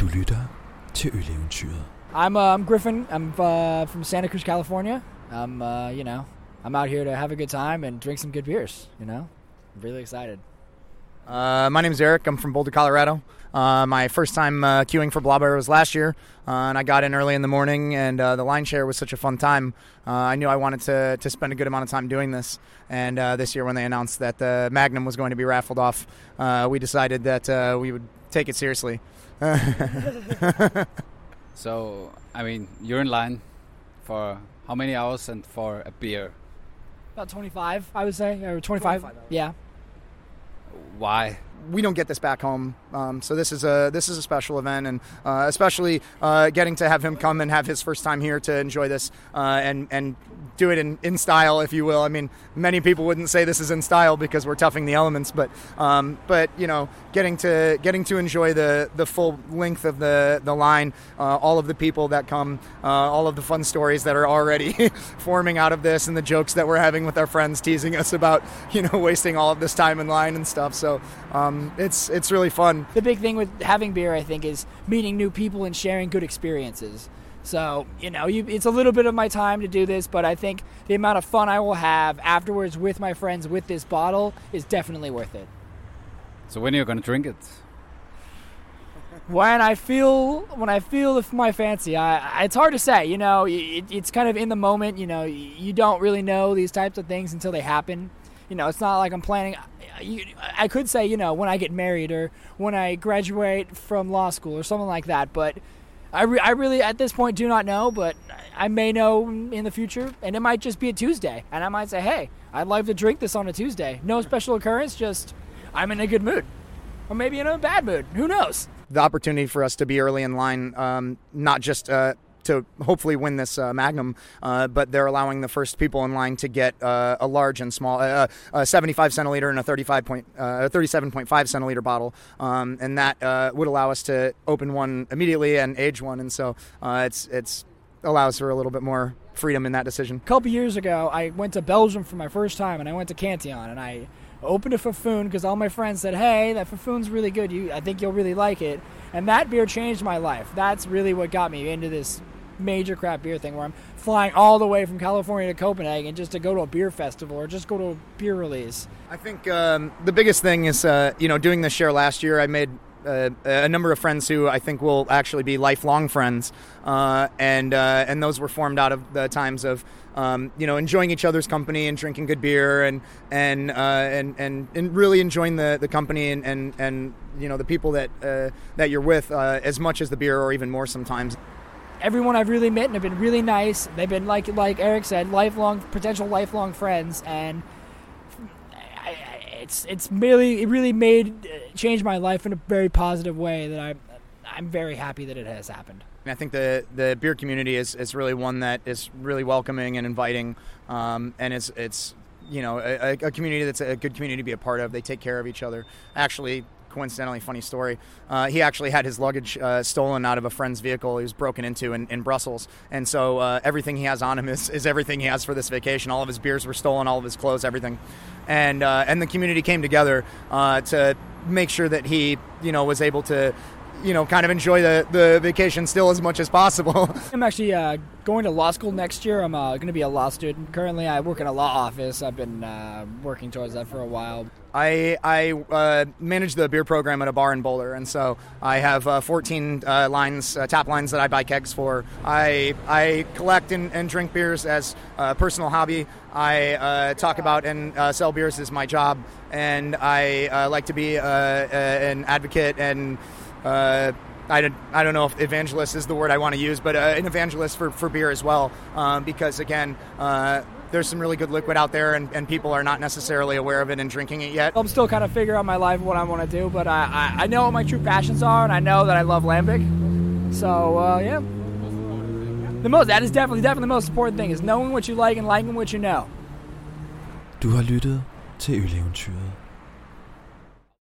Du lytter til Øleventyret. I'm uh, I'm Griffin. I'm uh, from Santa Cruz, California. I'm uh, you know I'm out here to have a good time and drink some good beers. You know, I'm really excited. Uh, my is Eric. I'm from Boulder, Colorado. Uh, my first time uh, queuing for Blåbær was last year, uh, and I got in early in the morning, and uh, the line share was such a fun time. Uh, I knew I wanted to, to spend a good amount of time doing this, and uh, this year when they announced that the Magnum was going to be raffled off, uh, we decided that uh, we would take it seriously. So, I mean, you're in line for how many hours and for a beer? About 25, I would say, or 25. 25 yeah. Why? We don't get this back home, um, so this is a this is a special event, and uh, especially uh, getting to have him come and have his first time here to enjoy this uh, and and do it in, in style, if you will. I mean, many people wouldn't say this is in style because we're toughing the elements, but um, but you know, getting to getting to enjoy the the full length of the the line, uh, all of the people that come, uh, all of the fun stories that are already forming out of this, and the jokes that we're having with our friends teasing us about you know wasting all of this time in line and stuff. So um, Um, it's it's really fun. The big thing with having beer, I think, is meeting new people and sharing good experiences. So you know, you, it's a little bit of my time to do this, but I think the amount of fun I will have afterwards with my friends with this bottle is definitely worth it. So when are you gonna drink it? when I feel when I feel if my fancy, I it's hard to say. You know, it, it's kind of in the moment. You know, you don't really know these types of things until they happen. You know, it's not like I'm planning. You, I could say, you know, when I get married or when I graduate from law school or something like that. But I, re- I really at this point do not know. But I may know in the future, and it might just be a Tuesday, and I might say, hey, I'd like to drink this on a Tuesday. No special occurrence, just I'm in a good mood, or maybe in a bad mood. Who knows? the opportunity for us to be early in line, um, not just uh, to hopefully win this uh, Magnum, uh, but they're allowing the first people in line to get uh, a large and small, uh, a 75 centiliter and a 35 point, uh, a 37.5 centiliter bottle, um, and that would allow us to open one immediately and age one, and so it's it's allows for a little bit more freedom in that decision. A couple years ago, I went to Belgium for my first time, and I went to Cantillon, and I opened a Fou' Foune because all my friends said, "Hey, that Fou' Foune's really good. You, I think you'll really like it." And that beer changed my life. That's really what got me into this major craft beer thing, where I'm flying all the way from California to Copenhagen just to go to a beer festival or just go to a beer release. I think um, the biggest thing is, uh, you know, doing this share last year, I made uh, a number of friends who I think will actually be lifelong friends, uh, and uh, and those were formed out of the times of um, you know enjoying each other's company and drinking good beer and and uh, and, and and really enjoying the, the company and, and, and you know the people that uh, that you're with uh, as much as the beer or even more sometimes. Everyone I've really met and have been really nice. They've been like like Eric said, lifelong potential lifelong friends, and I, it's it's really it really made uh, changed my life in a very positive way that I I'm very happy that it has happened. And I think the the beer community is, is really one that is really welcoming and inviting, um, and it's it's you know a, a community that's a good community to be a part of. They take care of each other. Actually, coincidentally, funny story. Uh, he actually had his luggage uh, stolen out of a friend's vehicle. He was broken into in, in Brussels, and so uh, everything he has on him is, is everything he has for this vacation. All of his beers were stolen, all of his clothes, everything, and uh, and the community came together uh, to make sure that he you know was able to you know, kind of enjoy the, the vacation still as much as possible. I'm actually uh, going to law school next year. I'm uh, going to be a law student. Currently, I work in a law office. I've been uh, working towards that for a while. I, I uh, manage the beer program at a bar in Boulder, and so I have uh, 14 uh, lines, uh, tap lines that I buy kegs for. I, I collect and, and drink beers as a personal hobby. I uh, talk about and uh, sell beers as my job, and I uh, like to be an advocate and uh, I don't, I don't know if evangelist is the word I want to use, but uh, an evangelist for, for beer as well, um, because again, uh, there's some really good liquid out there, and, and people are not necessarily aware of it and drinking it yet. I'm still kind of figuring out my life, what I want to do, but I, I, I know what my true passions are, and I know that I love lambic. So uh, yeah, the most that is definitely definitely the most important thing is knowing what you like and liking what you know. Du har lyttet til Øleventyret.